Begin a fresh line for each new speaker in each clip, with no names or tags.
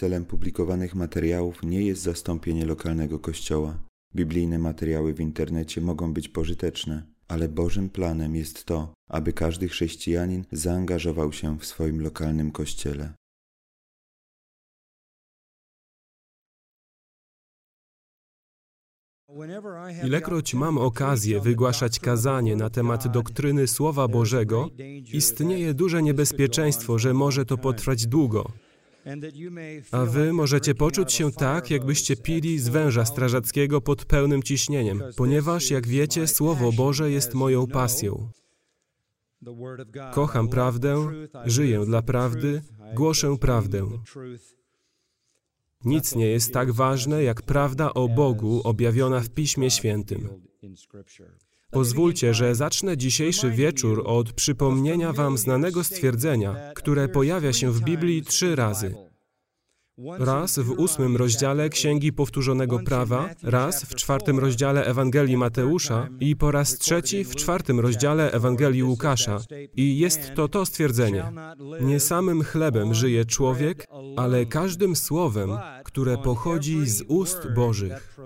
Celem publikowanych materiałów nie jest zastąpienie lokalnego kościoła. Biblijne materiały w internecie mogą być pożyteczne, ale Bożym planem jest to, aby każdy chrześcijanin zaangażował się w swoim lokalnym kościele.
Ilekroć mam okazję wygłaszać kazanie na temat doktryny Słowa Bożego, istnieje duże niebezpieczeństwo, że może to potrwać długo. A wy możecie poczuć się tak, jakbyście pili z węża strażackiego pod pełnym ciśnieniem, ponieważ, jak wiecie, Słowo Boże jest moją pasją. Kocham prawdę, żyję dla prawdy, głoszę prawdę. Nic nie jest tak ważne jak prawda o Bogu objawiona w Piśmie Świętym. Pozwólcie, że zacznę dzisiejszy wieczór od przypomnienia Wam znanego stwierdzenia, które pojawia się w Biblii trzy razy. Raz w ósmym rozdziale Księgi Powtórzonego Prawa, raz w czwartym rozdziale Ewangelii Mateusza i po raz trzeci w czwartym rozdziale Ewangelii Łukasza. I jest to to stwierdzenie. Nie samym chlebem żyje człowiek, ale każdym słowem, które pochodzi z ust Bożych.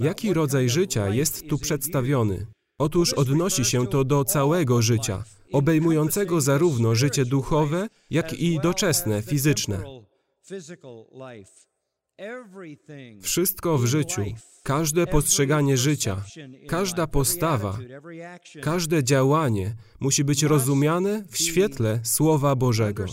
Jaki rodzaj życia jest tu przedstawiony? Otóż odnosi się to do całego życia, obejmującego zarówno życie duchowe, jak i doczesne, fizyczne. Wszystko w życiu, każde postrzeganie życia, każda postawa, każde działanie musi być rozumiane w świetle Słowa Bożego.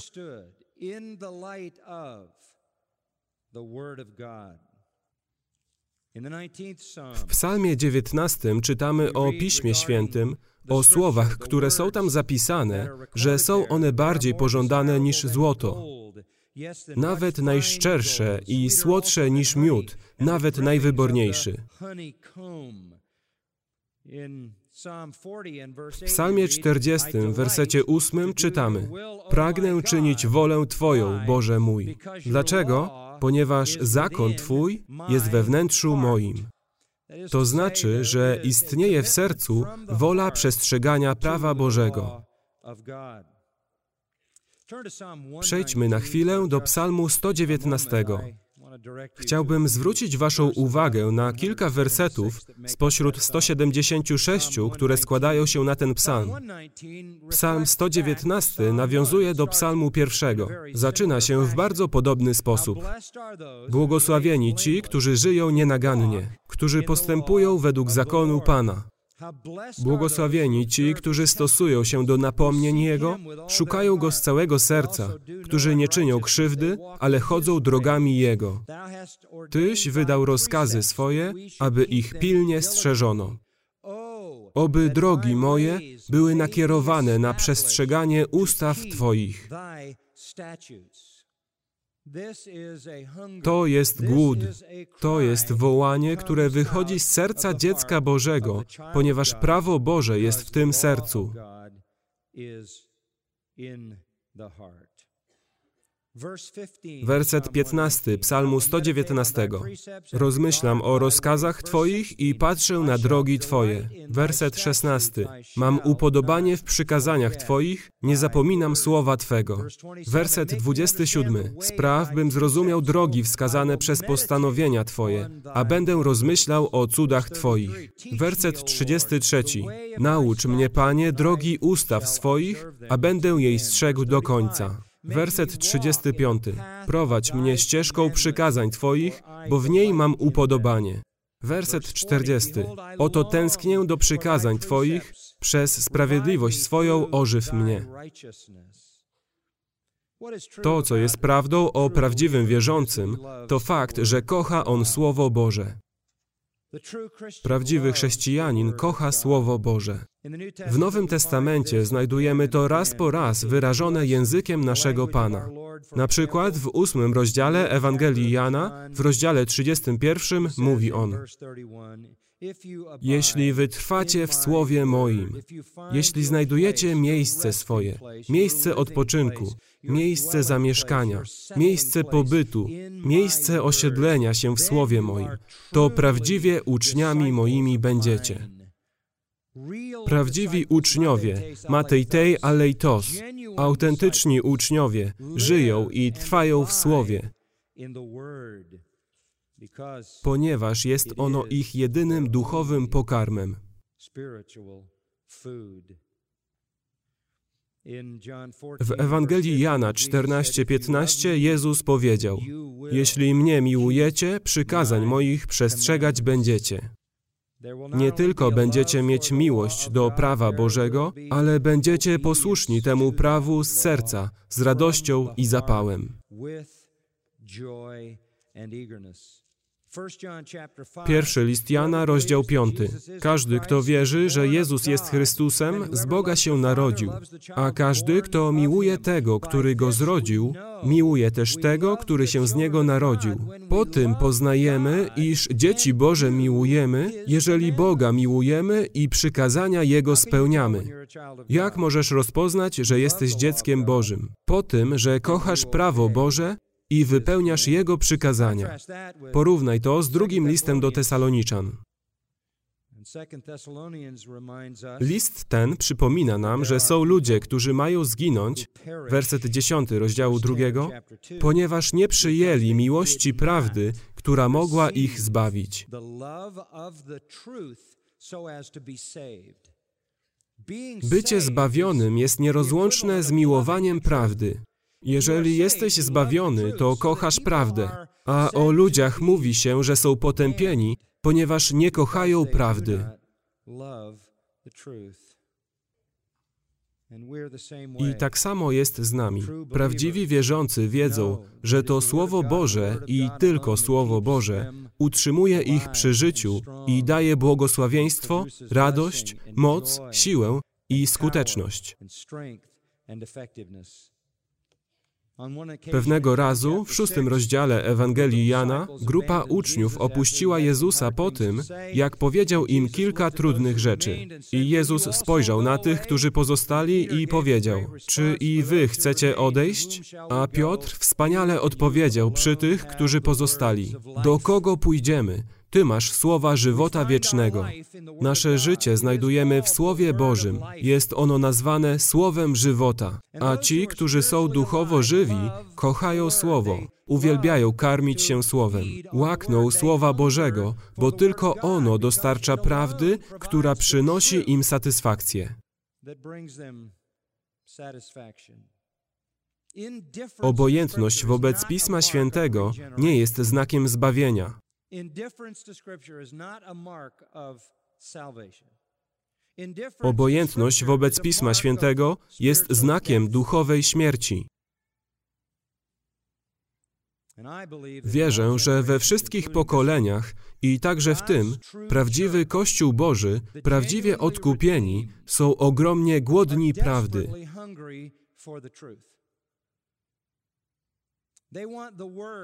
W Psalmie 19 czytamy o Piśmie Świętym, o słowach, które są tam zapisane, że są one bardziej pożądane niż złoto. Nawet najszczersze i słodsze niż miód, nawet najwyborniejszy. W Psalmie 40, w wersecie 8 czytamy: Pragnę czynić wolę Twoją, Boże mój. Dlaczego? Ponieważ zakon Twój jest we wnętrzu moim. To znaczy, że istnieje w sercu wola przestrzegania prawa Bożego. Przejdźmy na chwilę do Psalmu 119. Chciałbym zwrócić Waszą uwagę na kilka wersetów spośród 176, które składają się na ten psalm. Psalm 119 nawiązuje do psalmu pierwszego. Zaczyna się w bardzo podobny sposób. Błogosławieni ci, którzy żyją nienagannie, którzy postępują według zakonu Pana. Błogosławieni ci, którzy stosują się do napomnień Jego, szukają Go z całego serca, którzy nie czynią krzywdy, ale chodzą drogami Jego. Tyś wydał rozkazy swoje, aby ich pilnie strzeżono. Oby drogi moje były nakierowane na przestrzeganie ustaw Twoich. To jest głód, to jest wołanie, które wychodzi z serca dziecka Bożego, ponieważ prawo Boże jest w tym sercu. Werset 15 Psalmu 119. Rozmyślam o rozkazach Twoich i patrzę na drogi Twoje. Werset 16. Mam upodobanie w przykazaniach Twoich, nie zapominam słowa Twego. Werset 27. Spraw, bym zrozumiał drogi wskazane przez postanowienia Twoje, a będę rozmyślał o cudach Twoich. Werset 33. Naucz mnie, Panie, drogi ustaw swoich, a będę jej strzegł do końca. Werset 35. Prowadź mnie ścieżką przykazań Twoich, bo w niej mam upodobanie. Werset 40. Oto tęsknię do przykazań Twoich, przez sprawiedliwość swoją ożyw mnie. To, co jest prawdą o prawdziwym wierzącym, to fakt, że kocha on Słowo Boże. Prawdziwy chrześcijanin kocha Słowo Boże. W Nowym Testamencie znajdujemy to raz po raz wyrażone językiem naszego Pana. Na przykład w ósmym rozdziale Ewangelii Jana, w rozdziale 31 mówi on jeśli wytrwacie w słowie moim, jeśli znajdujecie miejsce swoje, miejsce odpoczynku, miejsce zamieszkania, miejsce pobytu, miejsce osiedlenia się w słowie moim, to prawdziwie uczniami moimi będziecie. Prawdziwi uczniowie, Matejtej Aleitos, autentyczni uczniowie, żyją i trwają w Słowie, ponieważ jest ono ich jedynym duchowym pokarmem. W Ewangelii Jana 14:15 Jezus powiedział: Jeśli mnie miłujecie, przykazań moich przestrzegać będziecie. Nie tylko będziecie mieć miłość do prawa Bożego, ale będziecie posłuszni temu prawu z serca, z radością i zapałem. Pierwszy list Jana, rozdział 5. Każdy, kto wierzy, że Jezus jest Chrystusem, z Boga się narodził, a każdy, kto miłuje tego, który go zrodził, miłuje też tego, który się z niego narodził. Po tym poznajemy, iż dzieci Boże miłujemy, jeżeli Boga miłujemy i przykazania Jego spełniamy. Jak możesz rozpoznać, że jesteś dzieckiem Bożym? Po tym, że kochasz prawo Boże i wypełniasz Jego przykazania. Porównaj to z drugim listem do Tesaloniczan. List ten przypomina nam, że są ludzie, którzy mają zginąć, werset 10 rozdziału drugiego, ponieważ nie przyjęli miłości prawdy, która mogła ich zbawić. Bycie zbawionym jest nierozłączne z miłowaniem prawdy. Jeżeli jesteś zbawiony, to kochasz prawdę, a o ludziach mówi się, że są potępieni, ponieważ nie kochają prawdy. I tak samo jest z nami. Prawdziwi wierzący wiedzą, że to Słowo Boże i tylko Słowo Boże utrzymuje ich przy życiu i daje błogosławieństwo, radość, moc, siłę i skuteczność. Pewnego razu, w szóstym rozdziale Ewangelii Jana, grupa uczniów opuściła Jezusa po tym, jak powiedział im kilka trudnych rzeczy. I Jezus spojrzał na tych, którzy pozostali i powiedział, czy i wy chcecie odejść? A Piotr wspaniale odpowiedział przy tych, którzy pozostali, do kogo pójdziemy? Ty masz słowa żywota wiecznego. Nasze życie znajdujemy w Słowie Bożym. Jest ono nazwane Słowem żywota. A ci, którzy są duchowo żywi, kochają Słowo, uwielbiają karmić się Słowem, łakną Słowa Bożego, bo tylko ono dostarcza prawdy, która przynosi im satysfakcję. Obojętność wobec Pisma Świętego nie jest znakiem zbawienia. Obojętność wobec Pisma Świętego jest znakiem duchowej śmierci. Wierzę, że we wszystkich pokoleniach i także w tym prawdziwy Kościół Boży, prawdziwie odkupieni, są ogromnie głodni prawdy.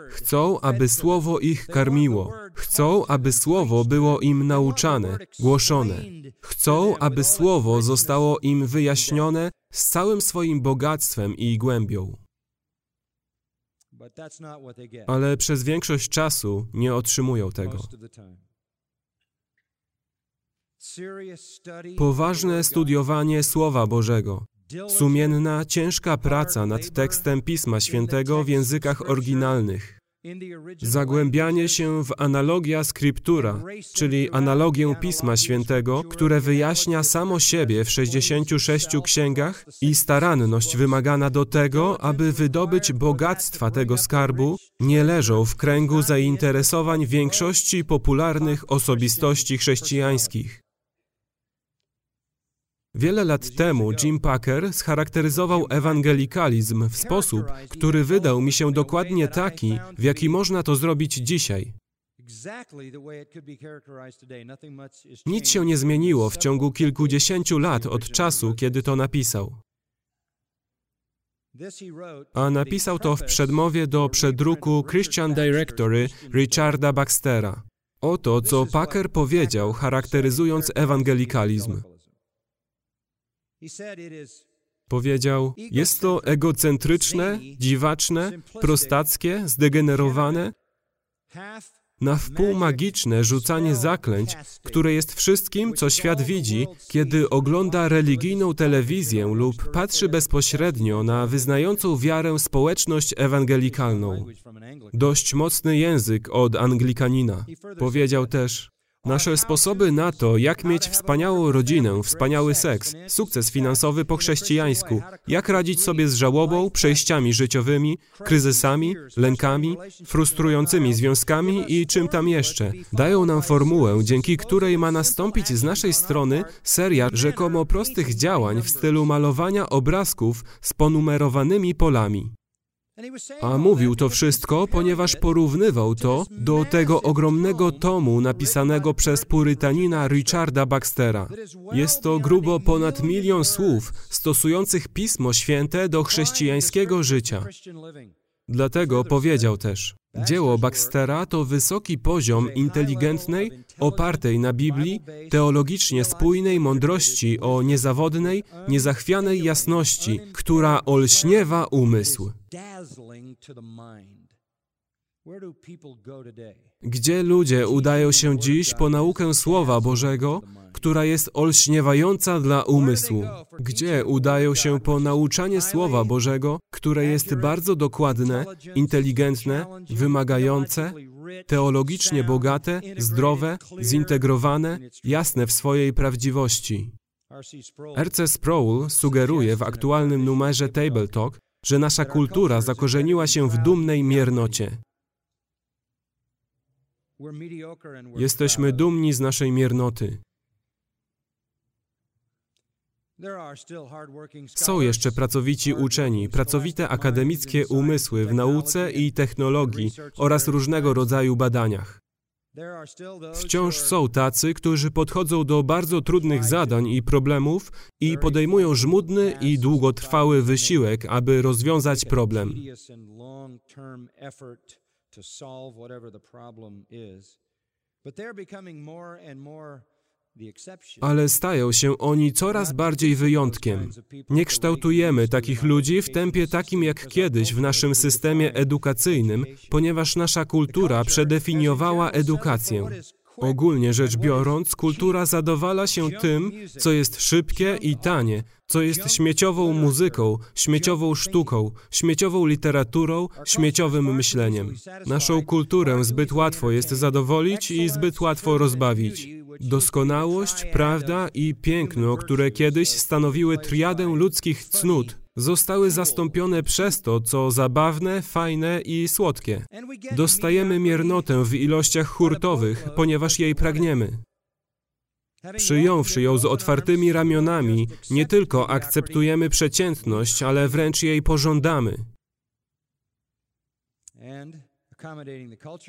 Chcą, aby Słowo ich karmiło. Chcą, aby Słowo było im nauczane, głoszone. Chcą, aby Słowo zostało im wyjaśnione z całym swoim bogactwem i głębią. Ale przez większość czasu nie otrzymują tego. Poważne studiowanie Słowa Bożego, Sumienna, ciężka praca nad tekstem Pisma Świętego w językach oryginalnych. Zagłębianie się w analogia scriptura, czyli analogię Pisma Świętego, które wyjaśnia samo siebie w 66 księgach i staranność wymagana do tego, aby wydobyć bogactwa tego skarbu, nie leżą w kręgu zainteresowań większości popularnych osobistości chrześcijańskich. Wiele lat temu Jim Packer scharakteryzował ewangelikalizm w sposób, który wydał mi się dokładnie taki, w jaki można to zrobić dzisiaj. Nic się nie zmieniło w ciągu kilkudziesięciu lat od czasu, kiedy to napisał. A napisał to w przedmowie do przedruku Christian Directory Richarda Baxtera. Oto, co Packer powiedział, charakteryzując ewangelikalizm. Powiedział, jest to egocentryczne, dziwaczne, prostackie, zdegenerowane, na wpół magiczne rzucanie zaklęć, które jest wszystkim, co świat widzi, kiedy ogląda religijną telewizję lub patrzy bezpośrednio na wyznającą wiarę społeczność ewangelikalną. Dość mocny język od Anglikanina. Powiedział też, Nasze sposoby na to, jak mieć wspaniałą rodzinę, wspaniały seks, sukces finansowy po chrześcijańsku, jak radzić sobie z żałobą, przejściami życiowymi, kryzysami, lękami, frustrującymi związkami i czym tam jeszcze, dają nam formułę, dzięki której ma nastąpić z naszej strony seria rzekomo prostych działań w stylu malowania obrazków z ponumerowanymi polami. A mówił to wszystko, ponieważ porównywał to do tego ogromnego tomu napisanego przez purytanina Richarda Baxtera. Jest to grubo ponad milion słów stosujących Pismo Święte do chrześcijańskiego życia. Dlatego powiedział też, dzieło Baxtera to wysoki poziom inteligentnej, opartej na Biblii, teologicznie spójnej mądrości o niezawodnej, niezachwianej jasności, która olśniewa umysł. Gdzie ludzie udają się dziś po naukę Słowa Bożego, która jest olśniewająca dla umysłu? Gdzie udają się po nauczanie Słowa Bożego, które jest bardzo dokładne, inteligentne, wymagające, teologicznie bogate, zdrowe, zintegrowane, jasne w swojej prawdziwości? R.C. Sproul sugeruje w aktualnym numerze Table Talk, że nasza kultura zakorzeniła się w dumnej miernocie. Jesteśmy dumni z naszej miernoty. Są jeszcze pracowici uczeni, pracowite akademickie umysły w nauce i technologii oraz różnego rodzaju badaniach. Wciąż są tacy, którzy podchodzą do bardzo trudnych zadań i problemów i podejmują żmudny i długotrwały wysiłek, aby rozwiązać problem. Ale stają się oni coraz bardziej wyjątkiem. Nie kształtujemy takich ludzi w tempie takim jak kiedyś w naszym systemie edukacyjnym, ponieważ nasza kultura przedefiniowała edukację. Ogólnie rzecz biorąc, kultura zadowala się tym, co jest szybkie i tanie, co jest śmieciową muzyką, śmieciową sztuką, śmieciową literaturą, śmieciowym myśleniem. Naszą kulturę zbyt łatwo jest zadowolić i zbyt łatwo rozbawić. Doskonałość, prawda i piękno, które kiedyś stanowiły triadę ludzkich cnót, zostały zastąpione przez to, co zabawne, fajne i słodkie. Dostajemy miernotę w ilościach hurtowych, ponieważ jej pragniemy. Przyjąwszy ją z otwartymi ramionami, nie tylko akceptujemy przeciętność, ale wręcz jej pożądamy.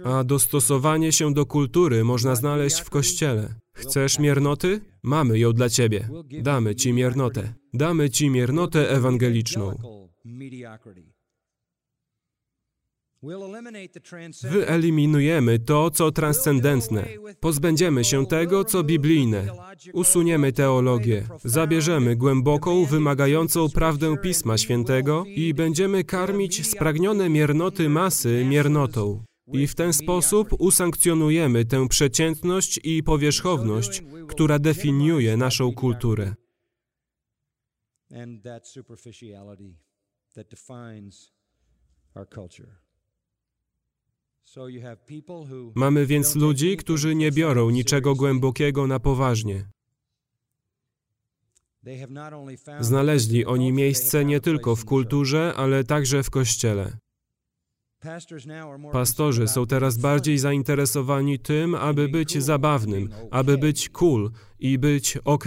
A dostosowanie się do kultury można znaleźć w kościele. Chcesz miernoty? Mamy ją dla ciebie. Damy ci miernotę. Damy ci miernotę ewangeliczną. Wyeliminujemy to, co transcendentne. Pozbędziemy się tego, co biblijne. Usuniemy teologię. Zabierzemy głęboką, wymagającą prawdę Pisma Świętego i będziemy karmić spragnione miernoty masy miernotą. I w ten sposób usankcjonujemy tę przeciętność i powierzchowność, która definiuje naszą kulturę. And that superficiality that defines our culture. Mamy więc ludzi, którzy nie biorą niczego głębokiego na poważnie. Znaleźli oni miejsce nie tylko w kulturze, ale także w kościele. Pastorzy są teraz bardziej zainteresowani tym, aby być zabawnym, aby być cool i być ok.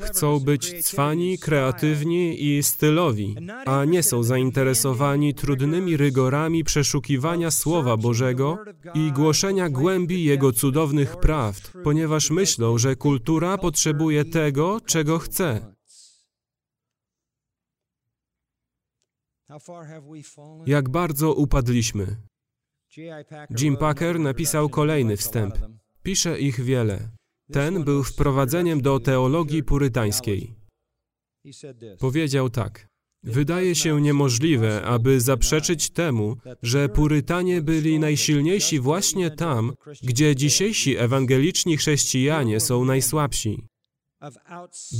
Chcą być cwani, kreatywni i stylowi, a nie są zainteresowani trudnymi rygorami przeszukiwania Słowa Bożego i głoszenia głębi Jego cudownych prawd, ponieważ myślą, że kultura potrzebuje tego, czego chce. Jak bardzo upadliśmy. Jim Packer napisał kolejny wstęp. Pisze ich wiele. Ten był wprowadzeniem do teologii purytańskiej. Powiedział tak. Wydaje się niemożliwe, aby zaprzeczyć temu, że Purytanie byli najsilniejsi właśnie tam, gdzie dzisiejsi ewangeliczni chrześcijanie są najsłabsi.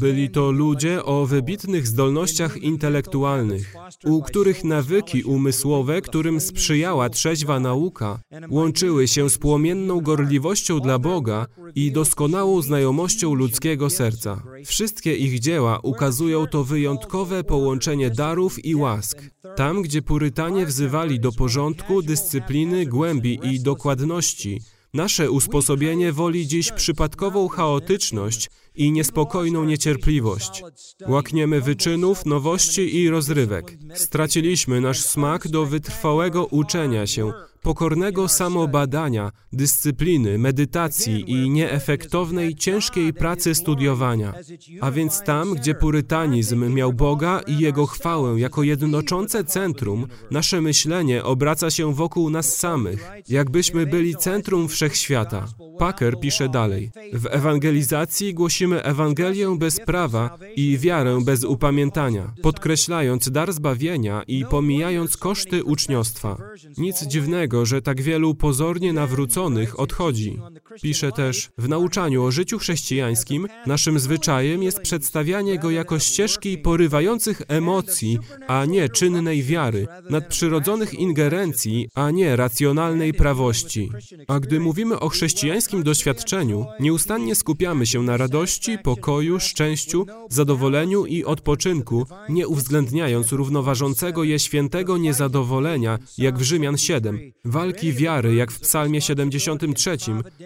Byli to ludzie o wybitnych zdolnościach intelektualnych, u których nawyki umysłowe, którym sprzyjała trzeźwa nauka, łączyły się z płomienną gorliwością dla Boga i doskonałą znajomością ludzkiego serca. Wszystkie ich dzieła ukazują to wyjątkowe połączenie darów i łask. Tam, gdzie Purytanie wzywali do porządku, dyscypliny, głębi i dokładności, Nasze usposobienie woli dziś przypadkową chaotyczność i niespokojną niecierpliwość. Łakniemy wyczynów, nowości i rozrywek. Straciliśmy nasz smak do wytrwałego uczenia się, pokornego samobadania, dyscypliny, medytacji i nieefektownej, ciężkiej pracy studiowania. A więc tam, gdzie purytanizm miał Boga i Jego chwałę jako jednoczące centrum, nasze myślenie obraca się wokół nas samych, jakbyśmy byli centrum wszechświata. Packer pisze dalej. W ewangelizacji głosimy Ewangelię bez prawa i wiarę bez upamiętania, podkreślając dar zbawienia i pomijając koszty uczniostwa. Nic dziwnego, że tak wielu pozornie nawróconych odchodzi. Pisze też, w nauczaniu o życiu chrześcijańskim naszym zwyczajem jest przedstawianie go jako ścieżki porywających emocji, a nie czynnej wiary, nadprzyrodzonych ingerencji, a nie racjonalnej prawości. A gdy mówimy o chrześcijańskim doświadczeniu, nieustannie skupiamy się na radości, pokoju, szczęściu, zadowoleniu i odpoczynku, nie uwzględniając równoważącego je świętego niezadowolenia, jak w Rzymian 7, walki wiary, jak w Psalmie 73,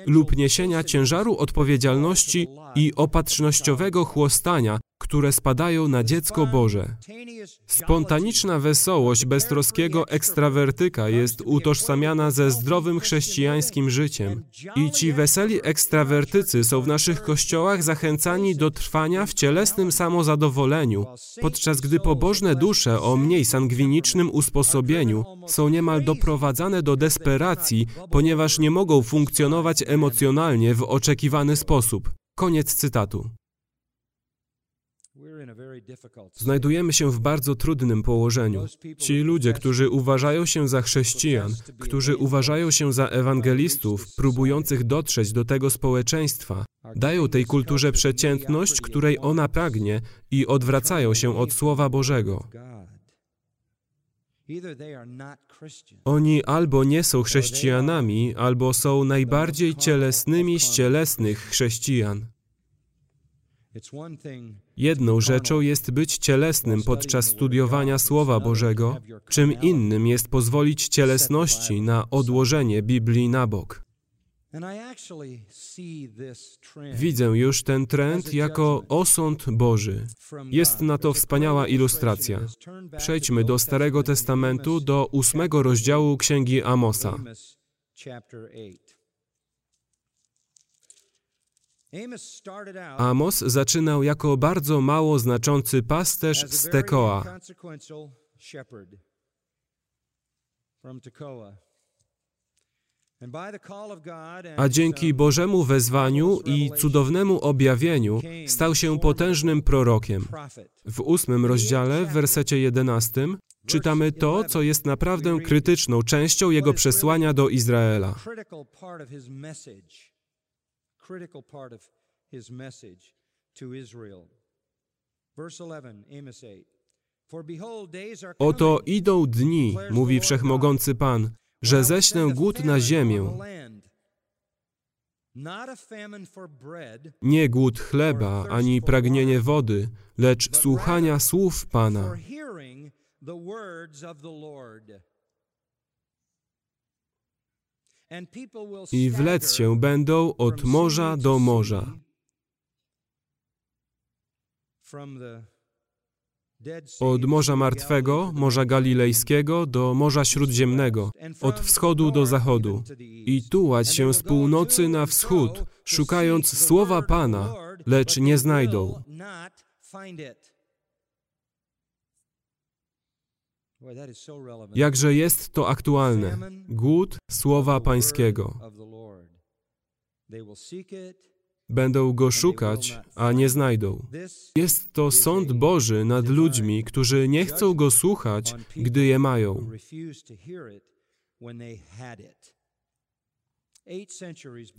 lub niesienia ciężaru odpowiedzialności i opatrznościowego chłostania, które spadają na dziecko Boże. Spontaniczna wesołość beztroskiego ekstrawertyka jest utożsamiana ze zdrowym chrześcijańskim życiem. I ci weseli ekstrawertycy są w naszych kościołach zachęcani do trwania w cielesnym samozadowoleniu, podczas gdy pobożne dusze o mniej sangwinicznym usposobieniu są niemal doprowadzane do desperacji, ponieważ nie mogą funkcjonować emocjonalnie w oczekiwany sposób. Koniec cytatu. Znajdujemy się w bardzo trudnym położeniu. Ci ludzie, którzy uważają się za chrześcijan, którzy uważają się za ewangelistów, próbujących dotrzeć do tego społeczeństwa, dają tej kulturze przeciętność, której ona pragnie i odwracają się od Słowa Bożego. Oni albo nie są chrześcijanami, albo są najbardziej cielesnymi z cielesnych chrześcijan. Jedną rzeczą jest być cielesnym podczas studiowania Słowa Bożego, czym innym jest pozwolić cielesności na odłożenie Biblii na bok. Widzę już ten trend jako osąd Boży. Jest na to wspaniała ilustracja. Przejdźmy do Starego Testamentu, do ósmego rozdziału Księgi Amosa. Amos zaczynał jako bardzo mało znaczący pasterz z Tekoa. A dzięki Bożemu wezwaniu i cudownemu objawieniu stał się potężnym prorokiem. W ósmym rozdziale, w wersecie jedenastym, czytamy to, co jest naprawdę krytyczną częścią jego przesłania do Izraela critical part of his message to Israel. Verse 11, Amos 8. Oto idą dni, mówi wszechmogący Pan, że ześlę głód na ziemię. Nie głód chleba, ani pragnienie wody, lecz słuchania słów Pana. I wlec się będą od morza do morza. Od Morza Martwego, Morza Galilejskiego do Morza Śródziemnego, od wschodu do zachodu, i tułać się z północy na wschód, szukając słowa Pana, lecz nie znajdą. Jakże jest to aktualne. Głód słowa Pańskiego. Będą go szukać, a nie znajdą. Jest to sąd Boży nad ludźmi, którzy nie chcą go słuchać, gdy je mają.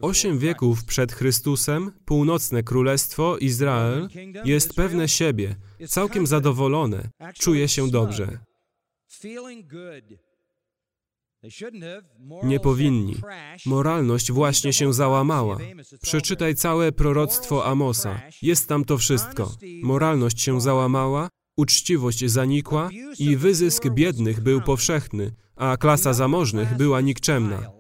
Osiem wieków przed Chrystusem północne królestwo Izrael jest pewne siebie, całkiem zadowolone, czuje się dobrze. Nie powinni. Moralność właśnie się załamała. Przeczytaj całe proroctwo Amosa. Jest tam to wszystko. Moralność się załamała, uczciwość zanikła i wyzysk biednych był powszechny, a klasa zamożnych była nikczemna.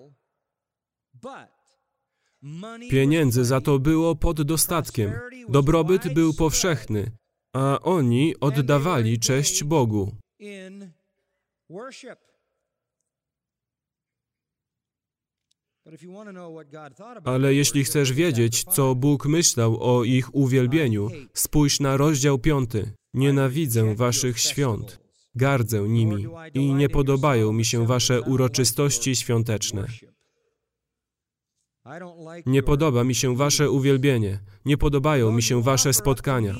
Pieniędzy za to było pod dostatkiem. Dobrobyt był powszechny, a oni oddawali cześć Bogu. Ale jeśli chcesz wiedzieć, co Bóg myślał o ich uwielbieniu, spójrz na rozdział piąty. Nienawidzę waszych świąt, gardzę nimi i nie podobają mi się wasze uroczystości świąteczne. Nie podoba mi się wasze uwielbienie, nie podobają mi się wasze spotkania.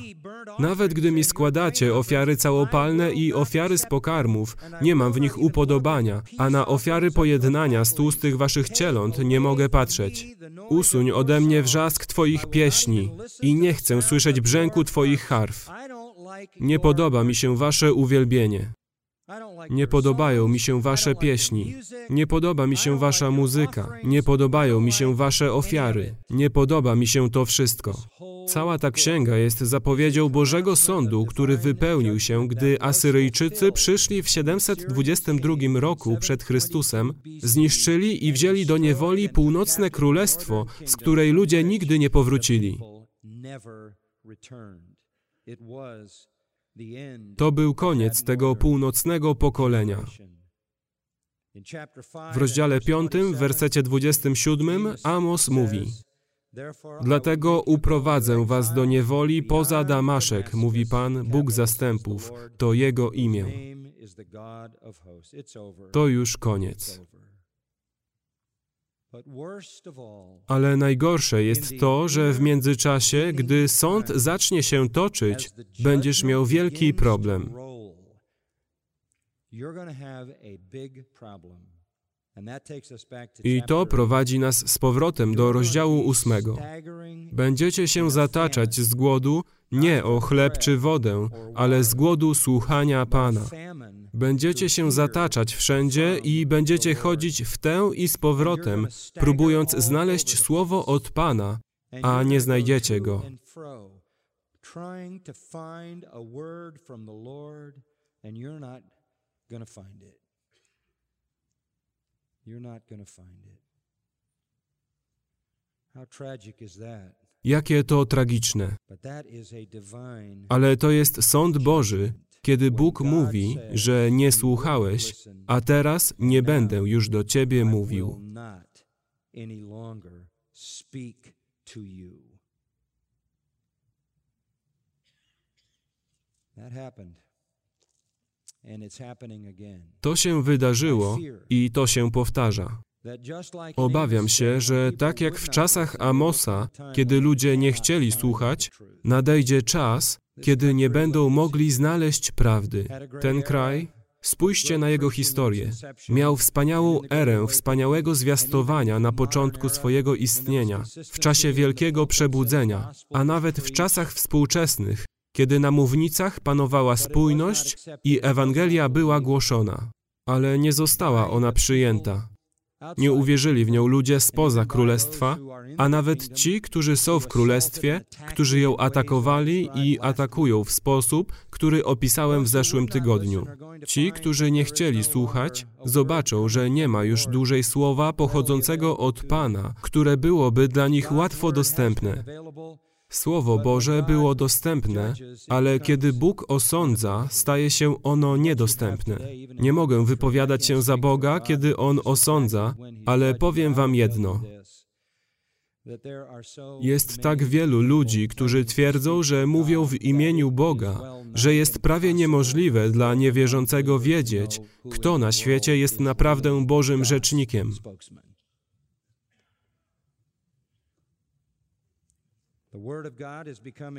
Nawet gdy mi składacie ofiary całopalne i ofiary z pokarmów, nie mam w nich upodobania, a na ofiary pojednania z tłustych waszych cieląt nie mogę patrzeć. Usuń ode mnie wrzask twoich pieśni i nie chcę słyszeć brzęku twoich harf. Nie podoba mi się wasze uwielbienie. Nie podobają mi się wasze pieśni. Nie podoba mi się wasza muzyka. Nie podobają mi się wasze ofiary. Nie podoba mi się to wszystko. Cała ta księga jest zapowiedzią Bożego Sądu, który wypełnił się, gdy Asyryjczycy przyszli w 722 roku przed Chrystusem, zniszczyli i wzięli do niewoli północne królestwo, z której ludzie nigdy nie powrócili. To był koniec tego północnego pokolenia. W rozdziale 5, w wersecie 27 Amos mówi Dlatego uprowadzę was do niewoli poza Damaszek, mówi Pan, Bóg zastępów, to Jego imię. To już koniec. Ale najgorsze jest to, że w międzyczasie, gdy sąd zacznie się toczyć, będziesz miał wielki problem. I to prowadzi nas z powrotem do rozdziału ósmego. Będziecie się zataczać z głodu nie o chleb czy wodę, ale z głodu słuchania Pana. Będziecie się zataczać wszędzie i będziecie chodzić w tę i z powrotem, próbując znaleźć słowo od Pana, a nie znajdziecie go. Jakie to tragiczne. Ale to jest sąd Boży, kiedy Bóg mówi, że nie słuchałeś, a teraz nie będę już do ciebie mówił. To się wydarzyło i to się powtarza. Obawiam się, że tak jak w czasach Amosa, kiedy ludzie nie chcieli słuchać, nadejdzie czas, kiedy nie będą mogli znaleźć prawdy. Ten kraj, spójrzcie na jego historię, miał wspaniałą erę wspaniałego zwiastowania na początku swojego istnienia, w czasie wielkiego przebudzenia, a nawet w czasach współczesnych, kiedy na mównicach panowała spójność i Ewangelia była głoszona, ale nie została ona przyjęta. Nie uwierzyli w nią ludzie spoza królestwa, a nawet ci, którzy są w królestwie, którzy ją atakowali i atakują w sposób, który opisałem w zeszłym tygodniu. Ci, którzy nie chcieli słuchać, zobaczą, że nie ma już dłużej słowa pochodzącego od Pana, które byłoby dla nich łatwo dostępne. Słowo Boże było dostępne, ale kiedy Bóg osądza, staje się ono niedostępne. Nie mogę wypowiadać się za Boga, kiedy On osądza, ale powiem Wam jedno. Jest tak wielu ludzi, którzy twierdzą, że mówią w imieniu Boga, że jest prawie niemożliwe dla niewierzącego wiedzieć, kto na świecie jest naprawdę Bożym rzecznikiem.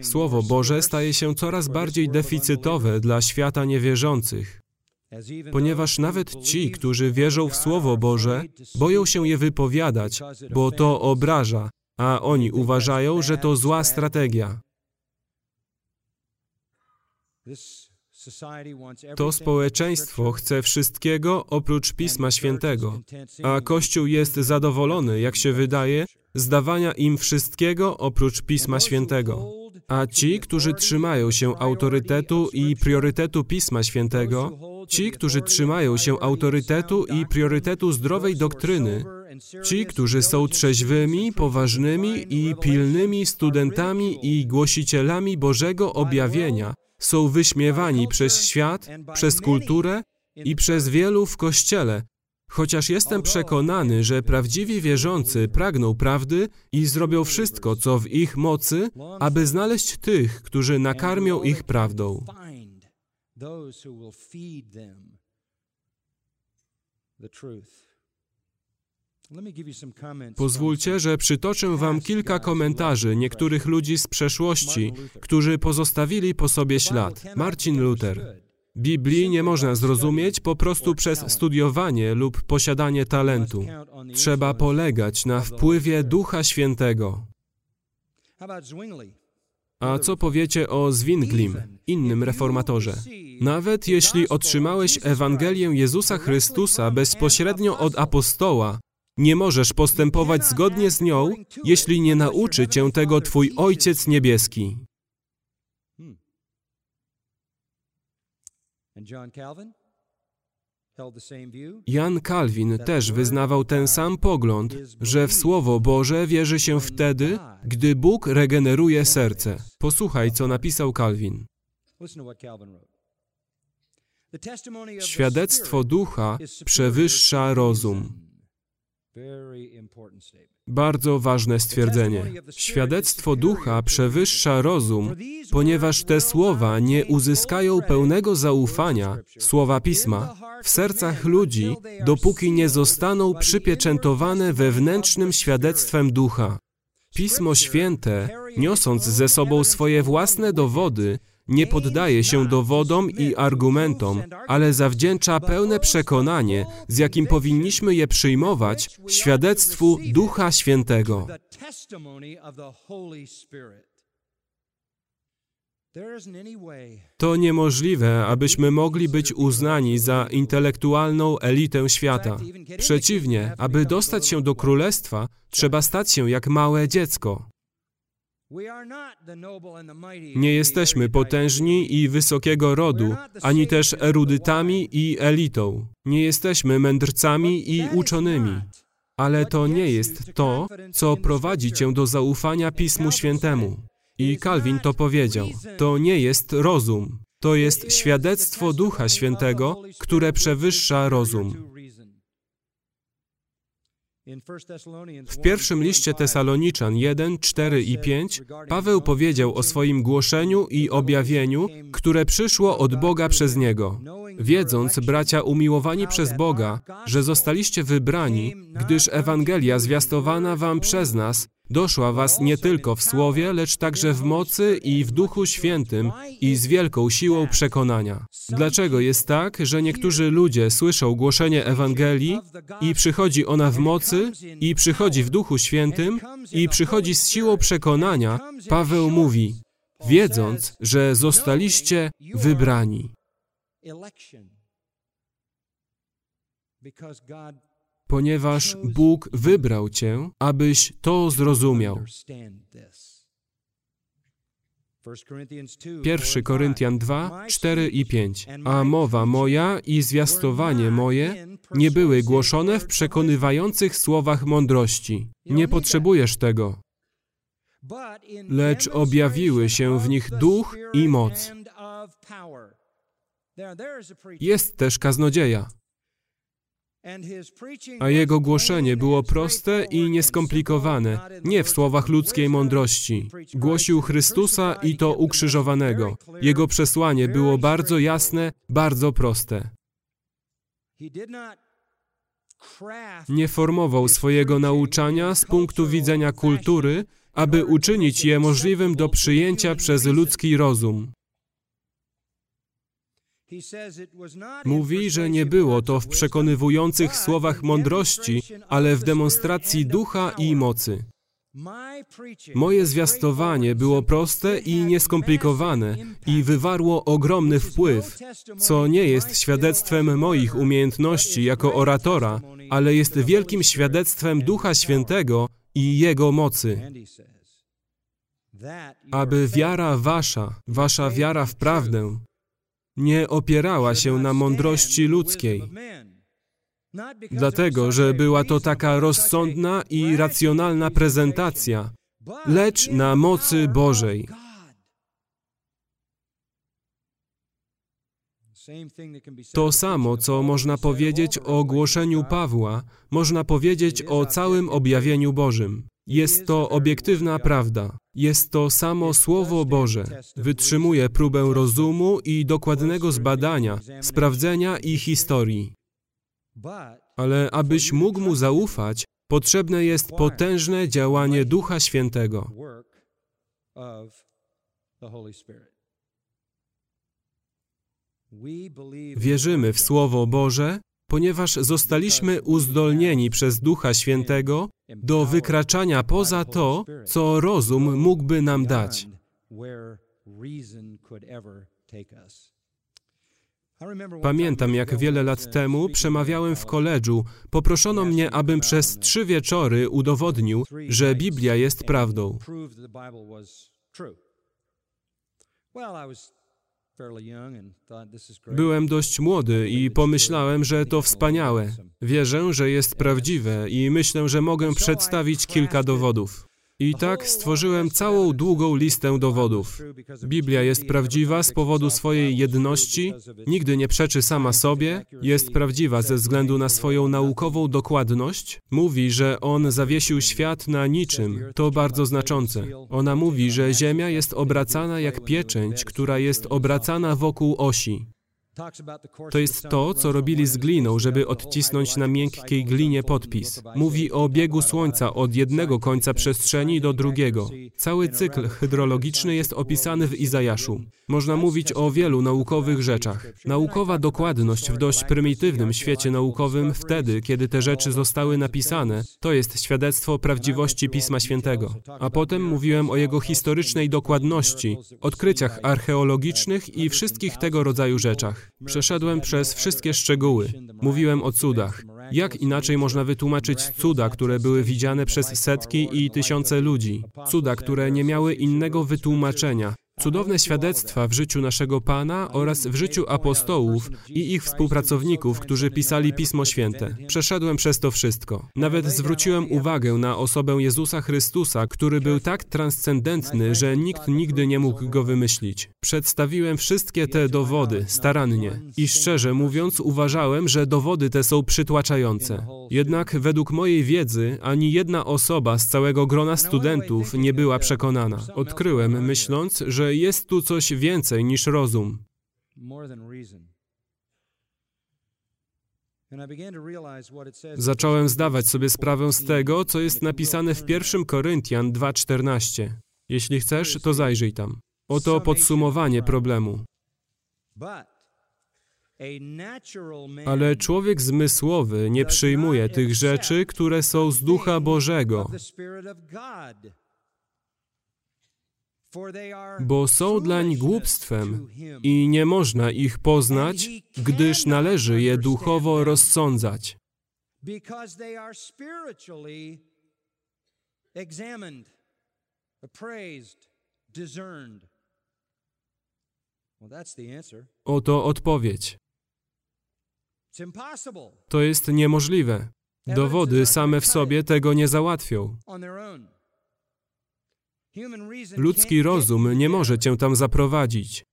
Słowo Boże staje się coraz bardziej deficytowe dla świata niewierzących, ponieważ nawet ci, którzy wierzą w Słowo Boże, boją się je wypowiadać, bo to obraża, a oni uważają, że to zła strategia. To społeczeństwo chce wszystkiego oprócz Pisma Świętego, a Kościół jest zadowolony, jak się wydaje, z dawania im wszystkiego oprócz Pisma Świętego. A ci, którzy trzymają się autorytetu i priorytetu Pisma Świętego, ci, którzy trzymają się autorytetu i priorytetu zdrowej doktryny, ci, którzy są trzeźwymi, poważnymi i pilnymi studentami i głosicielami Bożego objawienia, są wyśmiewani przez świat, przez kulturę i przez wielu w Kościele, chociaż jestem przekonany, że prawdziwi wierzący pragną prawdy i zrobią wszystko, co w ich mocy, aby znaleźć tych, którzy nakarmią ich prawdą. Pozwólcie, że przytoczę Wam kilka komentarzy niektórych ludzi z przeszłości, którzy pozostawili po sobie ślad. Marcin Luther. Biblii nie można zrozumieć po prostu przez studiowanie lub posiadanie talentu. Trzeba polegać na wpływie Ducha Świętego. A co powiecie o Zwinglim, innym reformatorze? Nawet jeśli otrzymałeś Ewangelię Jezusa Chrystusa bezpośrednio od apostoła, nie możesz postępować zgodnie z nią, jeśli nie nauczy cię tego Twój Ojciec Niebieski. Jan Kalwin też wyznawał ten sam pogląd, że w Słowo Boże wierzy się wtedy, gdy Bóg regeneruje serce. Posłuchaj, co napisał Kalwin. Świadectwo ducha przewyższa rozum. Bardzo ważne stwierdzenie. Świadectwo ducha przewyższa rozum, ponieważ te słowa nie uzyskają pełnego zaufania, słowa pisma, w sercach ludzi, dopóki nie zostaną przypieczętowane wewnętrznym świadectwem ducha. Pismo Święte, niosąc ze sobą swoje własne dowody, nie poddaje się dowodom i argumentom, ale zawdzięcza pełne przekonanie, z jakim powinniśmy je przyjmować, świadectwu Ducha Świętego. To niemożliwe, abyśmy mogli być uznani za intelektualną elitę świata. Przeciwnie, aby dostać się do królestwa, trzeba stać się jak małe dziecko. Nie jesteśmy potężni i wysokiego rodu, ani też erudytami i elitą. Nie jesteśmy mędrcami i uczonymi. Ale to nie jest to, co prowadzi cię do zaufania Pismu Świętemu. I Kalwin to powiedział. To nie jest rozum. To jest świadectwo Ducha Świętego, które przewyższa rozum. W pierwszym liście Tesaloniczan 1, 4 i 5 Paweł powiedział o swoim głoszeniu i objawieniu, które przyszło od Boga przez Niego. Wiedząc, bracia umiłowani przez Boga, że zostaliście wybrani, gdyż Ewangelia zwiastowana wam przez nas doszła was nie tylko w słowie, lecz także w mocy i w Duchu Świętym i z wielką siłą przekonania. Dlaczego jest tak, że niektórzy ludzie słyszą głoszenie Ewangelii i przychodzi ona w mocy i przychodzi w Duchu Świętym i przychodzi z siłą przekonania? Paweł mówi, wiedząc, że zostaliście wybrani. Ponieważ Bóg wybrał cię, abyś to zrozumiał. 1 Koryntian 2, 4 i 5. A mowa moja i zwiastowanie moje nie były głoszone w przekonywających słowach mądrości. Nie potrzebujesz tego. Lecz objawiły się w nich duch i moc. Jest też kaznodzieja. A jego głoszenie było proste i nieskomplikowane, nie w słowach ludzkiej mądrości. Głosił Chrystusa i to ukrzyżowanego. Jego przesłanie było bardzo jasne, bardzo proste. Nie formował swojego nauczania z punktu widzenia kultury, aby uczynić je możliwym do przyjęcia przez ludzki rozum. Mówi, że nie było to w przekonywujących słowach mądrości, ale w demonstracji ducha i mocy. Moje zwiastowanie było proste i nieskomplikowane i wywarło ogromny wpływ, co nie jest świadectwem moich umiejętności jako oratora, ale jest wielkim świadectwem Ducha Świętego i Jego mocy. Aby wiara wasza, wasza wiara w prawdę, nie opierała się na mądrości ludzkiej, dlatego że była to taka rozsądna i racjonalna prezentacja, lecz na mocy Bożej. To samo, co można powiedzieć o głoszeniu Pawła, można powiedzieć o całym objawieniu Bożym. Jest to obiektywna prawda. Jest to samo Słowo Boże. Wytrzymuje próbę rozumu i dokładnego zbadania, sprawdzenia i historii. Ale abyś mógł mu zaufać, potrzebne jest potężne działanie Ducha Świętego. Wierzymy w Słowo Boże, ponieważ zostaliśmy uzdolnieni przez Ducha Świętego do wykraczania poza to, co rozum mógłby nam dać. Pamiętam, jak wiele lat temu przemawiałem w koledżu. Poproszono mnie, abym przez trzy wieczory udowodnił, że Biblia jest prawdą. Byłem dość młody i pomyślałem, że to wspaniałe. Wierzę, że jest prawdziwe i myślę, że mogę przedstawić kilka dowodów. I tak stworzyłem całą długą listę dowodów. Biblia jest prawdziwa z powodu swojej jedności, nigdy nie przeczy sama sobie, jest prawdziwa ze względu na swoją naukową dokładność. Mówi, że On zawiesił świat na niczym. To bardzo znaczące. Ona mówi, że Ziemia jest obracana jak pieczęć, która jest obracana wokół osi. To jest to, co robili z gliną, żeby odcisnąć na miękkiej glinie podpis. Mówi o biegu Słońca od jednego końca przestrzeni do drugiego. Cały cykl hydrologiczny jest opisany w Izajaszu. Można mówić o wielu naukowych rzeczach. Naukowa dokładność w dość prymitywnym świecie naukowym wtedy, kiedy te rzeczy zostały napisane, to jest świadectwo prawdziwości Pisma Świętego. A potem mówiłem o jego historycznej dokładności, odkryciach archeologicznych i wszystkich tego rodzaju rzeczach. Przeszedłem przez wszystkie szczegóły. Mówiłem o cudach. Jak inaczej można wytłumaczyć cuda, które były widziane przez setki i tysiące ludzi? Cuda, które nie miały innego wytłumaczenia, Cudowne świadectwa w życiu naszego Pana oraz w życiu apostołów i ich współpracowników, którzy pisali Pismo Święte. Przeszedłem przez to wszystko. Nawet zwróciłem uwagę na osobę Jezusa Chrystusa, który był tak transcendentny, że nikt nigdy nie mógł go wymyślić. Przedstawiłem wszystkie te dowody starannie i szczerze mówiąc uważałem, że dowody te są przytłaczające. Jednak według mojej wiedzy ani jedna osoba z całego grona studentów nie była przekonana. Odkryłem, myśląc, że jest tu coś więcej niż rozum. Zacząłem zdawać sobie sprawę z tego, co jest napisane w 1 Koryntian 2:14. Jeśli chcesz, to zajrzyj tam. Oto podsumowanie problemu. Ale człowiek zmysłowy nie przyjmuje tych rzeczy, które są z Ducha Bożego, bo są dlań głupstwem i nie można ich poznać, gdyż należy je duchowo rozsądzać. Oto odpowiedź. To jest niemożliwe. Dowody same w sobie tego nie załatwią. Ludzki rozum nie może cię tam zaprowadzić.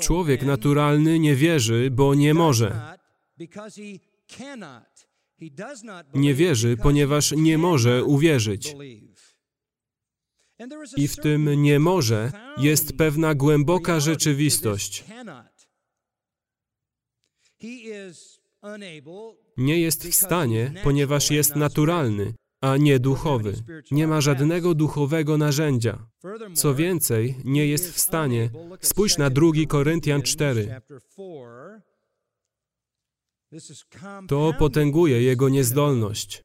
Człowiek naturalny nie wierzy, bo nie może. Nie wierzy, ponieważ nie może uwierzyć. I w tym nie może jest pewna głęboka rzeczywistość. Nie jest w stanie, ponieważ jest naturalny, a nie duchowy. Nie ma żadnego duchowego narzędzia. Co więcej, nie jest w stanie. Spójrz na 2 Koryntian 4. To potęguje jego niezdolność.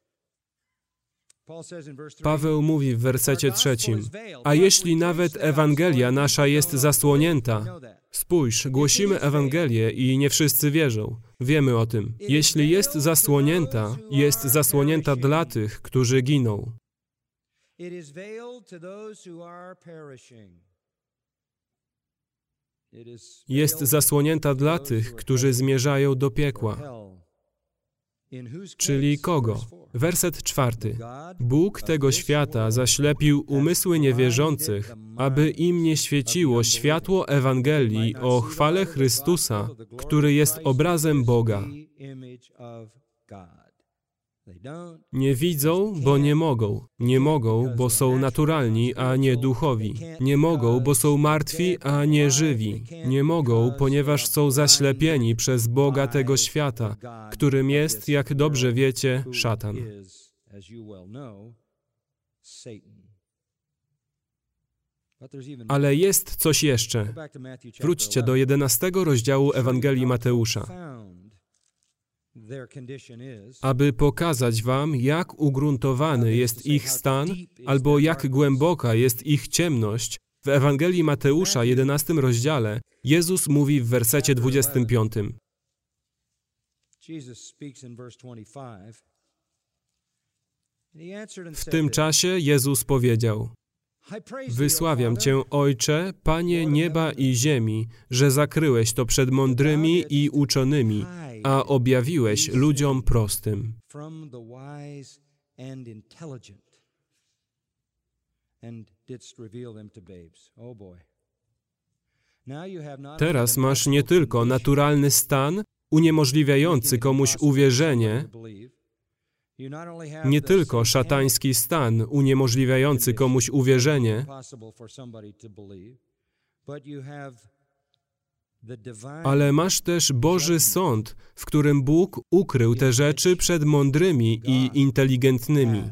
Paweł mówi w wersecie trzecim, a jeśli nawet Ewangelia nasza jest zasłonięta, spójrz, głosimy Ewangelię i nie wszyscy wierzą. Wiemy o tym. Jeśli jest zasłonięta, jest zasłonięta dla tych, którzy giną. Jest zasłonięta dla tych, którzy zmierzają do piekła. Czyli kogo? Werset czwarty. Bóg tego świata zaślepił umysły niewierzących, aby im nie świeciło światło Ewangelii o chwale Chrystusa, który jest obrazem Boga. Nie widzą, bo nie mogą. Nie mogą, bo są naturalni, a nie duchowi. Nie mogą, bo są martwi, a nie żywi. Nie mogą, ponieważ są zaślepieni przez Boga tego świata, którym jest, jak dobrze wiecie, szatan. Ale jest coś jeszcze. Wróćcie do jedenastego rozdziału Ewangelii Mateusza aby pokazać wam, jak ugruntowany jest ich stan, albo jak głęboka jest ich ciemność. W Ewangelii Mateusza, 11 rozdziale, Jezus mówi w wersecie 25. W tym czasie Jezus powiedział: Wysławiam Cię, Ojcze, Panie nieba i ziemi, że zakryłeś to przed mądrymi i uczonymi, a objawiłeś ludziom prostym. Teraz masz nie tylko naturalny stan, uniemożliwiający komuś uwierzenie, nie tylko szatański stan uniemożliwiający komuś uwierzenie, ale masz też Boży sąd, w którym Bóg ukrył te rzeczy przed mądrymi i inteligentnymi.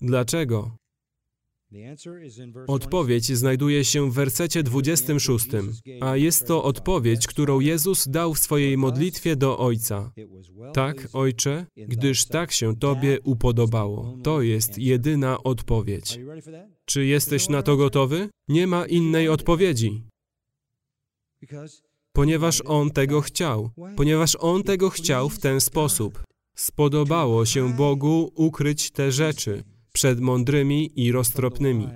Dlaczego? Odpowiedź znajduje się w wersecie 26, a jest to odpowiedź, którą Jezus dał w swojej modlitwie do Ojca. Tak, Ojcze, gdyż tak się Tobie upodobało. To jest jedyna odpowiedź. Czy jesteś na to gotowy? Nie ma innej odpowiedzi. Ponieważ On tego chciał, ponieważ On tego chciał w ten sposób. Spodobało się Bogu ukryć te rzeczy przed mądrymi i roztropnymi.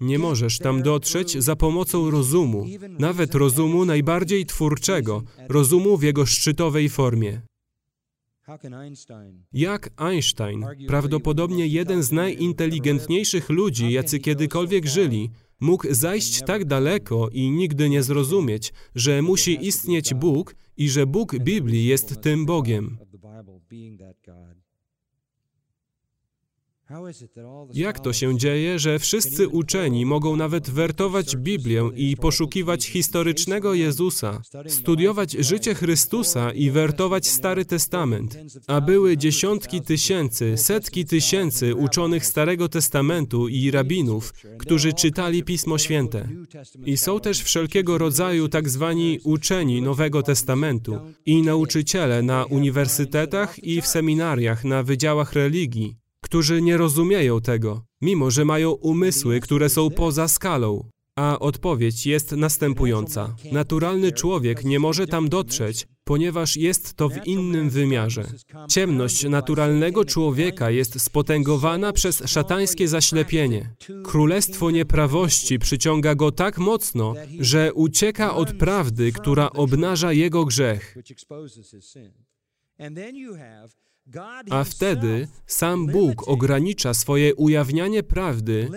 Nie możesz tam dotrzeć za pomocą rozumu, nawet rozumu najbardziej twórczego, rozumu w jego szczytowej formie. Jak Einstein, prawdopodobnie jeden z najinteligentniejszych ludzi, jacy kiedykolwiek żyli, mógł zajść tak daleko i nigdy nie zrozumieć, że musi istnieć Bóg i że Bóg Biblii jest tym Bogiem. Jak to się dzieje, że wszyscy uczeni mogą nawet wertować Biblię i poszukiwać historycznego Jezusa, studiować życie Chrystusa i wertować Stary Testament, a były dziesiątki tysięcy, setki tysięcy uczonych Starego Testamentu i rabinów, którzy czytali Pismo Święte. I są też wszelkiego rodzaju tak zwani uczeni Nowego Testamentu i nauczyciele na uniwersytetach i w seminariach na wydziałach religii, którzy nie rozumieją tego, mimo że mają umysły, które są poza skalą. A odpowiedź jest następująca. Naturalny człowiek nie może tam dotrzeć, ponieważ jest to w innym wymiarze. Ciemność naturalnego człowieka jest spotęgowana przez szatańskie zaślepienie. Królestwo nieprawości przyciąga go tak mocno, że ucieka od prawdy, która obnaża jego grzech. A wtedy sam Bóg ogranicza swoje ujawnianie prawdy.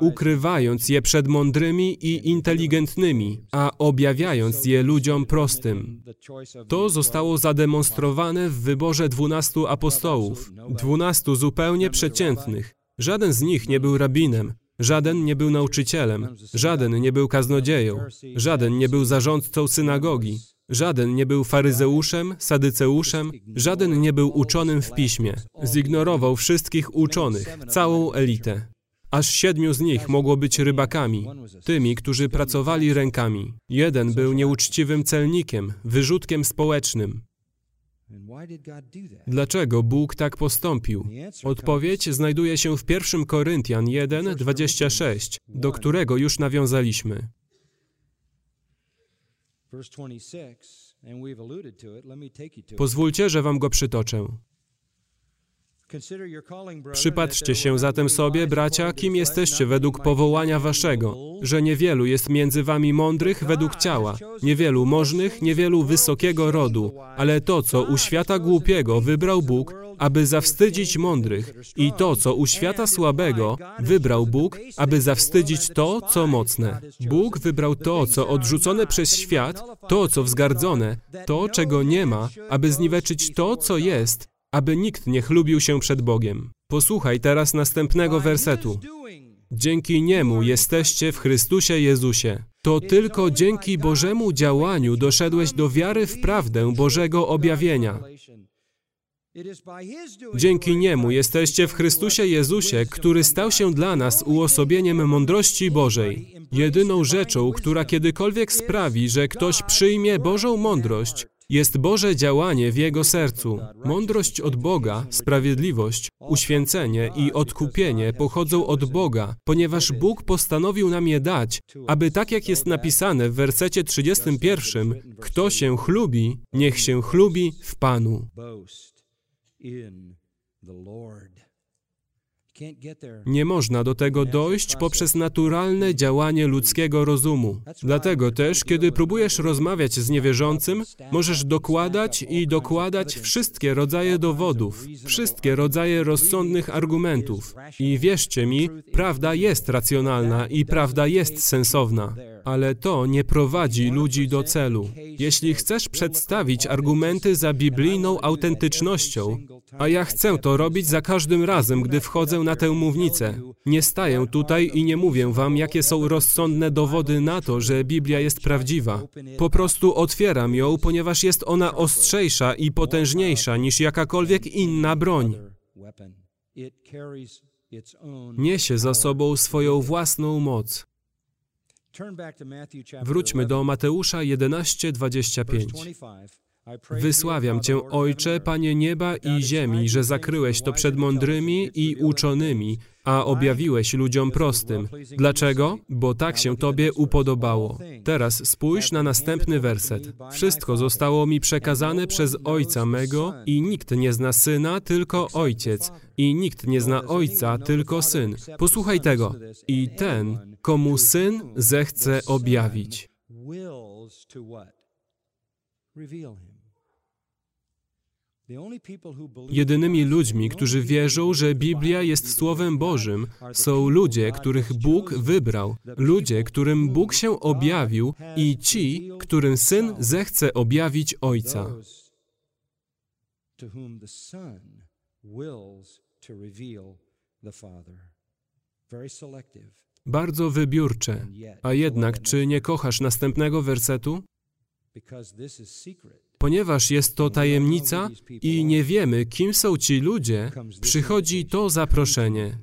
ukrywając je przed mądrymi i inteligentnymi, a objawiając je ludziom prostym. To zostało zademonstrowane w wyborze dwunastu apostołów, dwunastu zupełnie przeciętnych. Żaden z nich nie był rabinem, żaden nie był nauczycielem, żaden nie był kaznodzieją, żaden nie był zarządcą synagogi, Żaden nie był faryzeuszem, sadyceuszem, żaden nie był uczonym w piśmie. Zignorował wszystkich uczonych, całą elitę. Aż siedmiu z nich mogło być rybakami, tymi, którzy pracowali rękami. Jeden był nieuczciwym celnikiem, wyrzutkiem społecznym. Dlaczego Bóg tak postąpił? Odpowiedź znajduje się w 1 Koryntian 1, 26, do którego już nawiązaliśmy. Pozwólcie, że wam go przytoczę. Przypatrzcie się zatem sobie, bracia, kim jesteście według powołania waszego, że niewielu jest między wami mądrych według ciała, niewielu możnych, niewielu wysokiego rodu, ale to, co u świata głupiego wybrał Bóg, aby zawstydzić mądrych, i to, co u świata słabego, wybrał Bóg, aby zawstydzić to, co mocne. Bóg wybrał to, co odrzucone przez świat, to, co wzgardzone, to, czego nie ma, aby zniweczyć to, co jest, aby nikt nie chlubił się przed Bogiem. Posłuchaj teraz następnego wersetu. Dzięki Niemu jesteście w Chrystusie Jezusie. To tylko dzięki Bożemu działaniu doszedłeś do wiary w prawdę Bożego objawienia. Dzięki Niemu jesteście w Chrystusie Jezusie, który stał się dla nas uosobieniem mądrości Bożej. Jedyną rzeczą, która kiedykolwiek sprawi, że ktoś przyjmie Bożą mądrość, jest Boże działanie w jego sercu. Mądrość od Boga, sprawiedliwość, uświęcenie i odkupienie pochodzą od Boga, ponieważ Bóg postanowił nam je dać, aby tak jak jest napisane w wersecie 31, kto się chlubi, niech się chlubi w Panu. Nie można do tego dojść poprzez naturalne działanie ludzkiego rozumu. Dlatego też, kiedy próbujesz rozmawiać z niewierzącym, możesz dokładać i dokładać wszystkie rodzaje dowodów, wszystkie rodzaje rozsądnych argumentów. I wierzcie mi, prawda jest racjonalna i prawda jest sensowna ale to nie prowadzi ludzi do celu. Jeśli chcesz przedstawić argumenty za biblijną autentycznością, a ja chcę to robić za każdym razem, gdy wchodzę na tę mównicę, nie staję tutaj i nie mówię wam, jakie są rozsądne dowody na to, że Biblia jest prawdziwa. Po prostu otwieram ją, ponieważ jest ona ostrzejsza i potężniejsza niż jakakolwiek inna broń. Niesie za sobą swoją własną moc. Wróćmy do Mateusza 11:25. Wysławiam Cię, Ojcze, Panie nieba i ziemi, że zakryłeś to przed mądrymi i uczonymi, a objawiłeś ludziom prostym. Dlaczego? Bo tak się Tobie upodobało. Teraz spójrz na następny werset. Wszystko zostało mi przekazane przez Ojca mego i nikt nie zna Syna, tylko Ojciec. I nikt nie zna Ojca, tylko Syn. Posłuchaj tego. I ten, komu Syn zechce objawić. Jedynymi ludźmi, którzy wierzą, że Biblia jest Słowem Bożym, są ludzie, których Bóg wybrał, ludzie, którym Bóg się objawił i ci, którym Syn zechce objawić Ojca. Bardzo wybiórcze. A jednak, czy nie kochasz następnego wersetu? Ponieważ jest to tajemnica i nie wiemy, kim są ci ludzie, przychodzi to zaproszenie.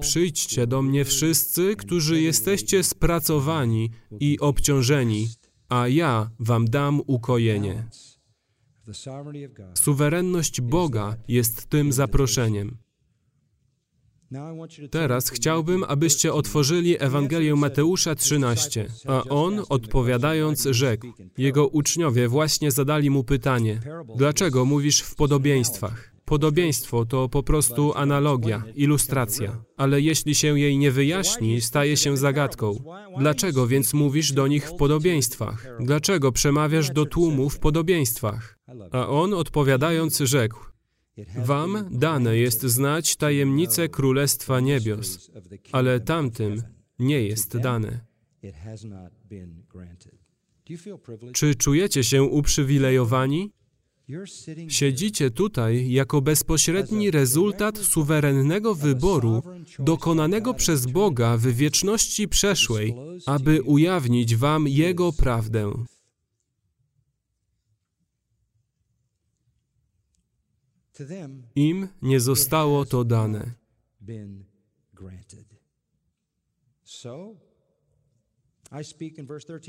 Przyjdźcie do mnie wszyscy, którzy jesteście spracowani i obciążeni, a ja wam dam ukojenie. Suwerenność Boga jest tym zaproszeniem. Teraz chciałbym, abyście otworzyli Ewangelię Mateusza 13, a on, odpowiadając, rzekł. Jego uczniowie właśnie zadali mu pytanie, dlaczego mówisz w podobieństwach? Podobieństwo to po prostu analogia, ilustracja, ale jeśli się jej nie wyjaśni, staje się zagadką. Dlaczego więc mówisz do nich w podobieństwach? Dlaczego przemawiasz do tłumu w podobieństwach? A on odpowiadając rzekł: Wam dane jest znać tajemnice Królestwa Niebios, ale tamtym nie jest dane. Czy czujecie się uprzywilejowani? Siedzicie tutaj jako bezpośredni rezultat suwerennego wyboru dokonanego przez Boga w wieczności przeszłej, aby ujawnić Wam Jego prawdę. Im nie zostało to dane.